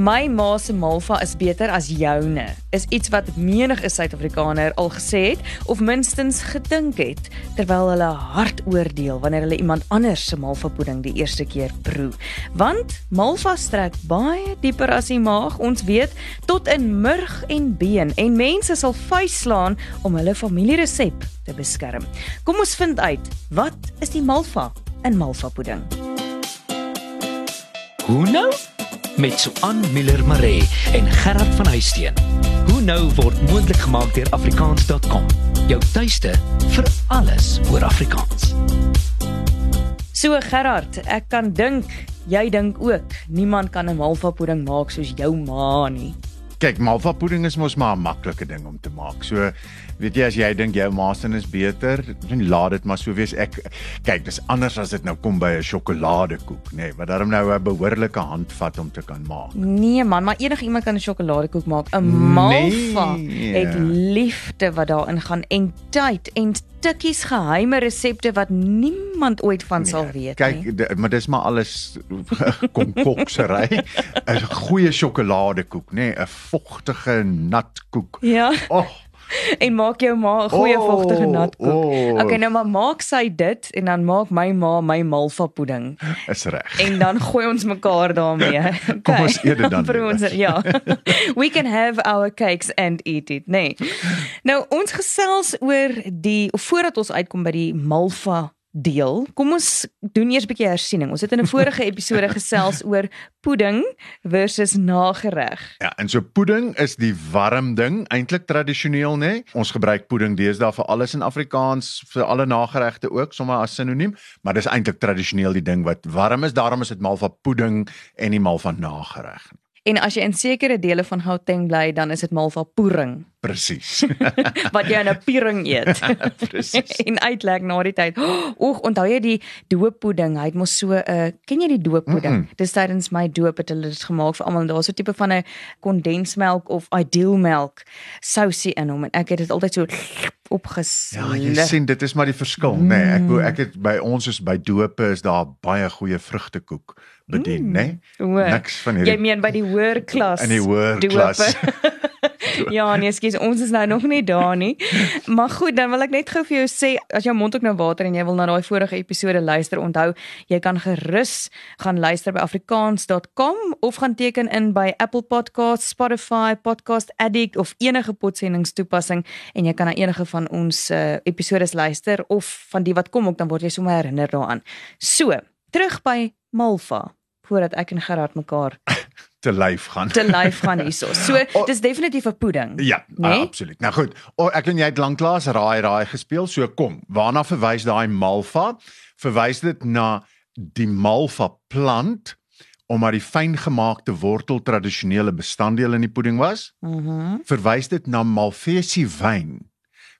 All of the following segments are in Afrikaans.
My ma se malva is beter as joune. Is iets wat menige Suid-Afrikaner al gesê het of minstens gedink het terwyl hulle hard oordeel wanneer hulle iemand anders se malva pudding die eerste keer proe. Want malva strek baie dieper as die maag, ons weet, tot in murg en been en mense sal vuisslaan om hulle familieresep te beskerm. Kom ons vind uit, wat is die malva in malva pudding? Hoe nou? Met Suan Miller Maree en Gerard van Huisteen. Hoe nou word moontlik gemaak deur afrikaans.com. Jou tuiste vir alles oor Afrikaans. So Gerard, ek kan dink jy dink ook niemand kan 'n malva pudding maak soos jou ma nie. Kyk, malva pudding is mos maar 'n maklike ding om te maak. So weet jy as jy dink jou maasin is beter, dan laat dit maar so wees. Ek kyk, dis anders as dit nou kom by 'n sjokoladekoek, nê, nee, wat daarom nou 'n behoorlike handvat om te kan maak. Nee man, maar enige iemand kan 'n sjokoladekoek maak. 'n Malva nee. het liefde wat daarin gaan en tyd en stukkies geheime resepte wat niemand ooit van nee, sal weet kyk, nie. Kyk, maar dis maar alles konkoksery. 'n Goeie sjokoladekoek, nê, nee, 'n vogtige nat koek. Ja. Oh, en maak jou ma 'n goeie oh, vogtige natkoek. Oh. Okay, nou maar maak sy dit en dan maak my ma my malva pudding. Is reg. En dan gooi ons mekaar daarmee. Okay. Kom ons eet dit dan. Vir ons, ja. We can have our cakes and eat it, nee. Nou ons gesels oor die voordat ons uitkom by die malva deel. Kom ons doen eers 'n bietjie hersiening. Ons het in 'n vorige episode gesels oor pudding versus nagereg. Ja, en so pudding is die warm ding, eintlik tradisioneel nê. Nee? Ons gebruik pudding deesdae vir alles in Afrikaans, vir alle nageregte ook, sommer as sinoniem, maar dis eintlik tradisioneel die ding wat warm is. Daarom is dit mal van pudding en nie mal van nagereg. En as jy in sekere dele van Gauteng bly, dan is dit mal van pudding. Presies. wat jy in 'n piering eet. Presies. en uitlek na die tyd. Oeg, onthou jy die dooppudding? Hy het mos so 'n uh, ken jy die dooppudding? Mm -mm. Dis tydens my doop het hulle dit gemaak vir almal. Daar's so 'n tipe van 'n kondensmelk of ideal melk sousie in hom en ek het dit altyd so opges. Ja, jy sien dit is maar die verskil, mm. nê. Nee, ek ek het by ons is by doope is daar baie goeie vrugtekoek bedien, mm. nê. Nee? Niks van hierdie Jy meen by die hoër klas. In die hoër klas. ja, nee, skus, ons is nou nog nie daar nie. Maar goed, dan wil ek net gou vir jou sê as jou mond ook nou water en jy wil na daai vorige episode luister, onthou, jy kan gerus gaan luister by afrikaans.com of gaan teken in by Apple Podcasts, Spotify, Podcast Addict of enige podsendingstoepassing en jy kan na enige van ons uh, episodes luister of van die wat kom ook dan word jy sommer herinner daaraan. So, terug by Malva voordat ek en Gerard mekaar te lyf gaan. Te lyf gaan hierso. So oh, dis definitief 'n pudding. Ja, nee? absoluut. Nou goed. Oh, ek en jy het lanklaas raai raai gespeel. So kom, waarna verwys daai malva? Verwys dit na die malva plant omdat die fyngemaakte wortel tradisionele bestanddeel in die pudding was? Mhm. Mm verwys dit na Malvasie wyn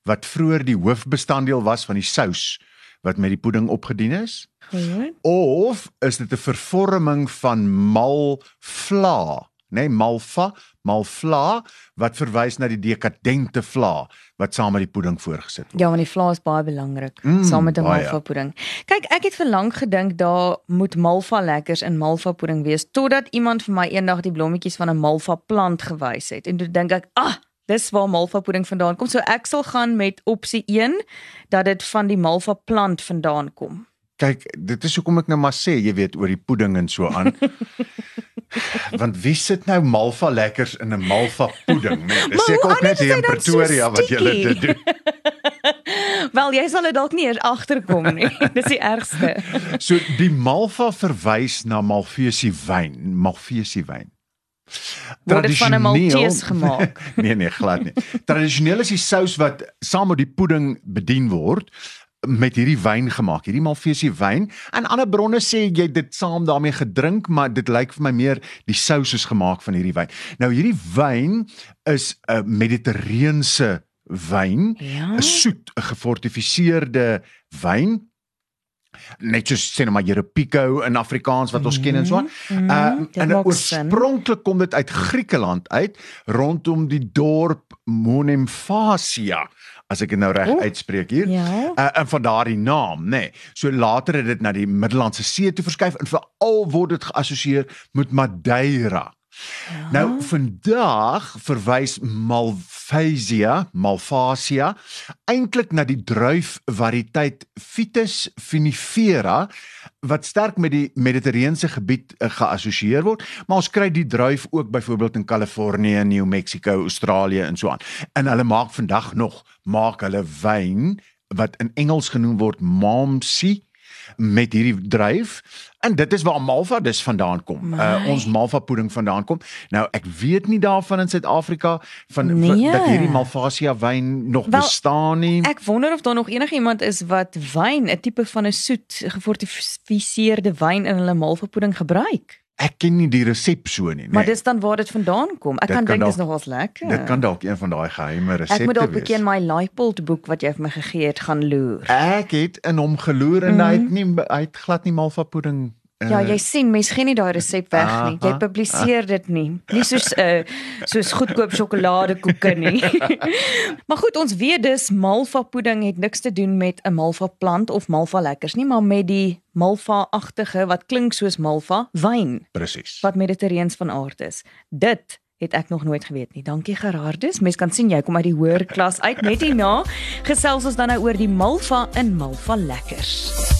wat vroeër die hoofbestanddeel was van die sous wat met die pudding opgedien is? Goed. Of is dit 'n vervorming van malvla, nê, nee, malva, malvla wat verwys na die dekadente vla wat saam met die pudding voorgesit word. Ja, want die vla is baie belangrik mm, saam met 'n malva pudding. Kyk, ek het vir lank gedink daar moet malva lekkers in malva pudding wees totdat iemand vir my eendag die blommetjies van 'n malva plant gewys het en toe dink ek, "Ag, ah, Dis waar malva pudding vandaan kom. So ek sal gaan met opsie 1 dat dit van die malva plant vandaan kom kyk, dit is hoekom ek nou maar sê, jy weet, oor die pudding en so aan. Want wie sit nou malva lekkers in 'n malva pudding, né? Nee, dis seker ook net hier in Pretoria so wat jy dit doen. Wel, jy sal dit dalk nie eers agterkom nie. Dis die ergste. So die malva verwys na Malvasie wyn, Malvasie wyn. Word dit van 'n Maltese gemaak? nee nee, glad nie. Tradisioneel is die sous wat saam met die pudding bedien word met hierdie wyn gemaak, hierdie Malvasie wyn. En ander bronne sê jy dit saam daarmee gedrink, maar dit lyk vir my meer die sous is gemaak van hierdie wyn. Nou hierdie wyn is 'n mediterrane wyn, 'n ja? soet, 'n gefortifiseerde wyn net soos sê nou maar Jeropico in Afrikaans wat ons mm -hmm. ken en so aan. Mm. Uh en oorspronklik kom dit uit Griekeland uit rondom die dorp Monemphasia as ek dit nou reg uitspreek hier. Ja. Uh, en van daardie naam, nê. Nee. So later het dit na die Middellandse See toe verskuif en veral word dit geassosieer met Madeira Ja. Nou vandag verwys Malvasia, Malvasia eintlik na die druifvariëteit Vitis vinifera wat sterk met die Mediterrane gebied uh, geassosieer word, maar ons kry die druif ook byvoorbeeld in Kalifornië, New Mexico, Australië en so aan. En hulle maak vandag nog maak hulle wyn wat in Engels genoem word Malmsey met hierdie druif en dit is waar Malva dus vandaan kom. My. Uh, ons Malva pudding vandaan kom. Nou ek weet nie daarvan in Suid-Afrika van Nee. dat hierdie Malvasia wyn nog Wel, bestaan nie. Ek wonder of daar nog enigiemand is wat wyn, 'n tipe van 'n soet gefortifiseerde wyn in hulle malvapudding gebruik. Ek ken nie die resep so nie, nee. Maar dis dan waar dit vandaan kom. Ek Dit kan dink dis nogals lekker. Dit kan dalk een van daai geheime resepte Ek moet dalk wees. bietjie in my Leipold boek wat jy vir my gegee het gaan loer. Ek het in hom geloer en hy het nie hy het glad nie Malva pudding uh, Ja, jy sien, mens gee nie daai resep weg nie. Jy publiseer dit nie. Nie soos 'n uh, soos goedkoop sjokoladekoeke nie. maar goed, ons weet dus malva pudding het niks te doen met 'n malva plant of malva lekkers nie, maar met die malva-agtige wat klink soos malva wyn presies. wat mediterreens van aard is. Dit het ek nog nooit geweet nie. Dankie Gerardus. Mens kan sien jy kom uit die hoër klas uit. Net hierna gesels ons dan nou oor die malva in malva lekkers.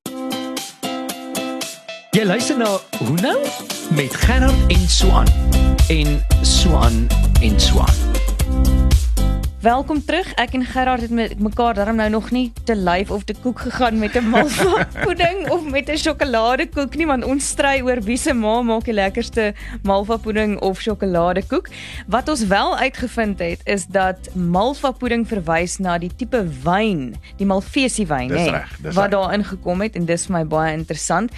Jy luister na Hoe nou met Gerard en Swan en Swan en Swan. Welkom terug. Ek en Gerard het met mekaar daarom nou nog nie te lyf of te koek gegaan met 'n malva pudding of met 'n sjokoladekoek nie, want ons stry oor wie se ma maak die lekkerste malva pudding of sjokoladekoek. Wat ons wel uitgevind het is dat malva pudding verwys na die tipe wyn, die Malvasie wyn, hè, wat daar ingekom het en dis vir my baie interessant.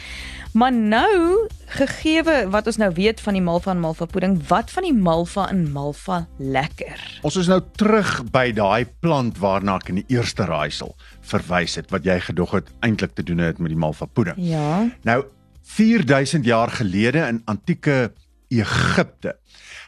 Maar nou, gegeewe wat ons nou weet van die malva en malva pudding, wat van die malva en malva lekker? Ons is nou terug by daai plant waarna ek in die eerste raaisel verwys het wat jy gedog het eintlik te doen het met die Malva pudding. Ja. Nou 4000 jaar gelede in antieke Egipte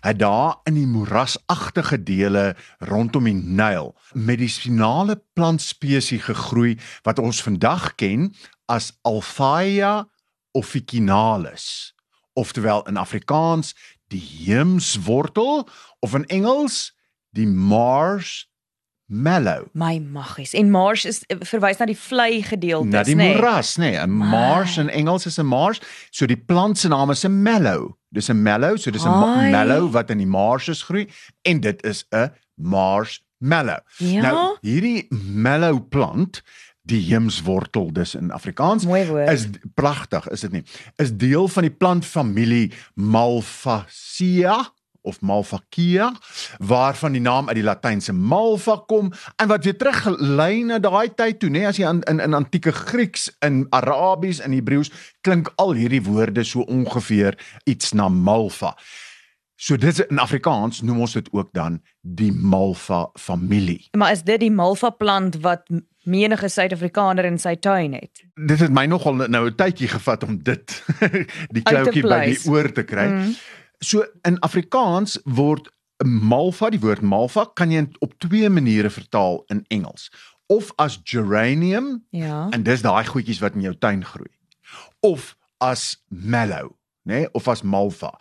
het daar in die moerasagtige dele rondom die Nyl medisinale plantspesies gegroei wat ons vandag ken as Alphaea officinalis oftewel in Afrikaans die heemswortel of in Engels die Mars mallow My maggies. En mars is verwys na die vlei gedeeltes, na die nê? moeras nê nee. 'n mars in Engels is 'n mars so die plant se naam is 'n mallow dis 'n mallow so dis 'n mallow wat in die marshes groei en dit is 'n mars mallow Ja. nou hierdie mallow plant die heemswortel dis in Afrikaans. Mooi woord. is pragtig is dit nie? Is deel van die plantfamilie Malvasia of Malvacia waarvan die naam uit die Latynse malva kom en wat weer teruglei na daai tyd toe nê as jy aan in in antieke Grieks in Arabies en Hebreëus klink al hierdie woorde so ongeveer iets na malva. So dit in Afrikaans noem ons dit ook dan die malva familie Maar is dit die malva plant wat menige Suid-Afrikaner in sy tuin het? dit het my nogal nou 'n tydjie gevat om dit die kloutjie by die oor te kry. Mm. So in Afrikaans word malva, die woord malva kan jy op twee maniere vertaal in Engels. Of as geranium Ja. en dis daai goedjies wat in jou tuin groei. Of as mallow, nê, nee? of as malva.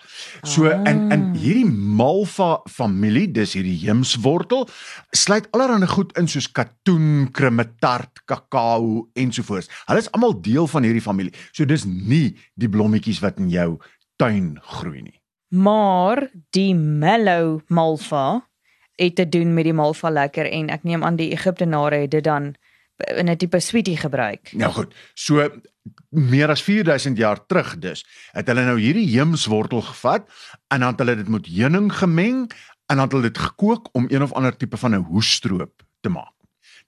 So Ah. en en hierdie malva familie, dis hierdie heemswortel, sluit allerlei goed in soos katoen, krumetart, kakao ensovoorts. Hulle is almal deel van hierdie familie. So dis nie die blommetjies wat in jou tuin groei nie. Maar die mellow malva het te doen met die malva lekker en ek neem aan die Egiptenare het dit dan in 'n tipe sweetie gebruik. Nou goed, so meer as 4000 jaar terug dus, het hulle nou hierdie heemswortel gevat en dan het hulle dit met heuning gemeng en dan het hulle dit gekook om een of ander tipe van 'n hoesstroop te maak.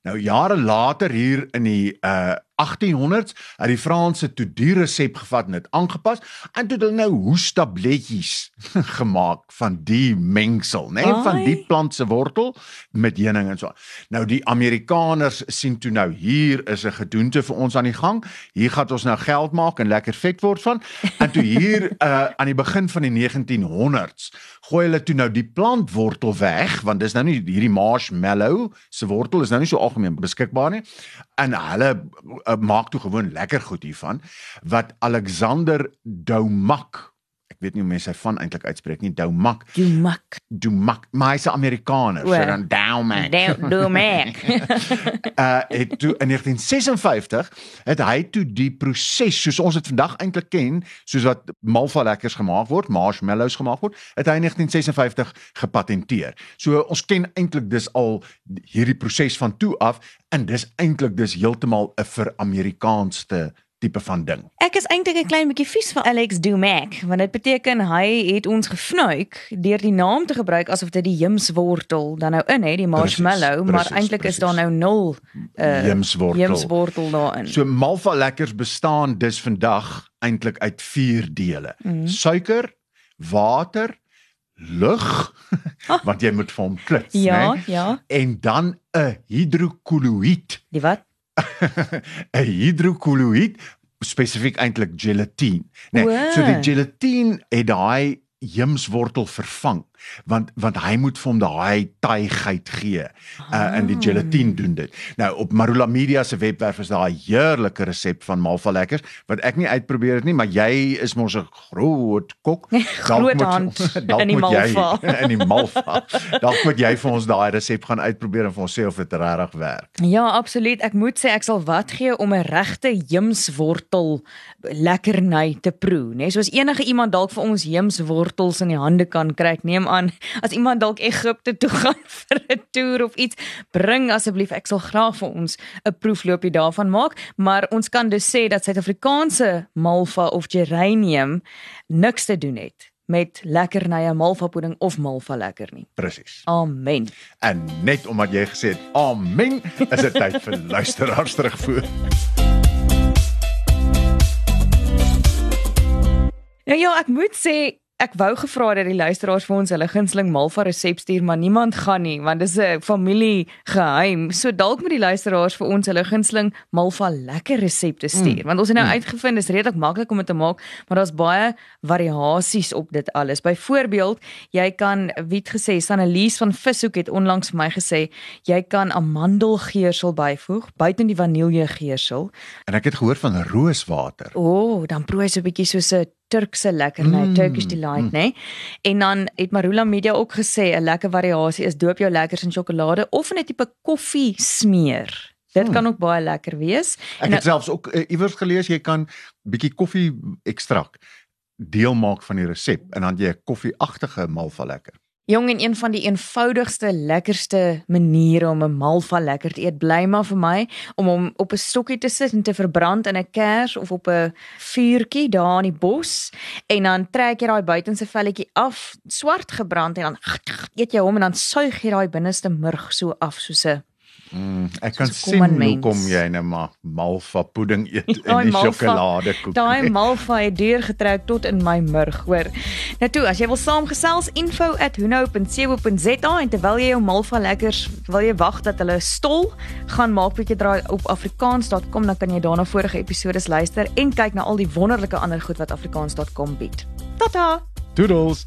Nou jare later hier in die uh 1800s het die Franse toe die resep gevat en dit aangepas en toe het hulle nou hoestabletjies gemaak van die mengsel, né, nee, van die plant se wortel met heuning en so. Nou die Amerikaners sien toe nou hier is 'n gedoente vir ons aan die gang. Hier gaan ons nou geld maak en lekker vet word van. En toe hier uh, aan die begin van die 1900s gooi hulle toe nou die plantwortel weg want dis nou nie hierdie marshmallow se wortel is nou nie so algemeen beskikbaar nie. En hulle maak toe gewoon lekker goed hiervan wat Alexander Doumak ek weet nie hoe mense sy van eintlik uitspreek nie. Doumak Doumak Doumak maar hy's 'n Amerikaner so dan Doumak Doumak uh het toe in 1956 het hy toe die proses soos ons dit vandag eintlik ken soos wat malva lekkers gemaak word marshmallows gemaak word het hy in 1956 gepatenteer. So ons ken eintlik dis al hierdie proses van toe af en dis eintlik dis heeltemal 'n vir Amerikaanste tipe van ding. Ek is eintlik 'n klein bietjie vies van Alex Dumac, want dit beteken hy het ons gefnuik deur die naam te gebruik asof dit die jimswortel dan nou in het, die marshmallow, precies, maar eintlik is daar nou nul uh, jimswortel. Jimswortel daarin. So malva lekkers bestaan dus vandag eintlik uit 4 dele. Mm. Suiker, water, lug oh. want jy moet vir hom klits, ja, né? Ja, En dan 'n hidrokoloïd. Die wat? 'n hidrokoloïd spesifiek eintlik gelatine. Nee, Wow. so die gelatine het daai jimswortel vervang want want hy moet vir hom daai taaiigheid gee. Uh in die gelatine doen dit. Nou op Marula Media se webwerf is daar 'n heerlike resep van malva lekkers wat ek nie uitprobeer het nie, maar jy is mos 'n groot kok. Groot hand in die moet jy malva. in die malva. Dalk moet jy vir ons daai resep gaan uitprobeer en vir ons sê of dit regtig werk. Ja, absoluut. Ek moet sê ek sal wat gee om 'n regte jimswortel lekkerny te proe, né? Nee, soos enige iemand dalk vir ons jimswortels in die hande kan kry. Ek neem aan as iemand dalk Egipte toe gaan vir 'n toer of iets, bring asseblief. Ek sal graag vir ons 'n proefloopie daarvan maak, maar ons kan dus sê dat Suid-Afrikaanse malva of geranium niks te doen het met lekkernye malva pudding of malva lekker nie. Presies. Amen. En net omdat jy gesê het amen, is dit tyd vir luisteraars terugvoer. Nou ja, ek moet sê ek wou gevra dat die luisteraars vir ons hulle gunsteling malva resep stuur, maar niemand gaan nie want dis 'n familie geheim. So dalk moet die luisteraars vir ons hulle gunsteling malva lekker resepte stuur, mm. want ons het nou mm. uitgevind dis redelik maklik om dit te maak, maar daar's baie variasies op dit alles. Byvoorbeeld, jy kan wie het gesê Sanelies van Vishoek het onlangs vir my gesê jy kan amandelgeursel byvoeg buiten die vaniljegeursel. En ek het gehoor van rooswater. O, oh, dan proe jy so 'n bietjie soos 'n Turkse lekkerny, mm. Turkish delight, né? En dan het Marula Media ook gesê 'n lekker variasie is doop jou lekkers in sjokolade of in 'n tipe koffie smeer. Dit hmm. kan ook baie lekker wees. Ek het selfs ook uh, iewers gelees jy kan bietjie koffie ekstrak deel maak van die resep en dan jy 'n koffieagtige malva lekker. Jong en een van die eenvoudigste, lekkerste maniere om 'n malva lekker te eet bly maar vir my om hom op 'n stokkie te sit en te verbrand in 'n kers of op 'n vuurtjie daar in die bos. En dan trek jy daai buitenste velletjie af, swart gebrand en dan eet jy hom en dan suig jy daai binneste murg so af soos 'n Mm, ek kan sien common mens. hoekom jy nou maar malva pudding eet Daai en die malva- sjokoladekoek. Daai malva het deurgetrek tot in my murg, hoor. Nou toe, as jy wil saamgesels, info@hunou.co.za en terwyl jy jou malva lekkers, wil jy wag dat hulle stol, gaan maak bietjie draai op afrikaans.com, dan kan jy daarna vorige episode luister en kyk na al die wonderlike ander goed wat afrikaans.com bied. Tata. Doodles.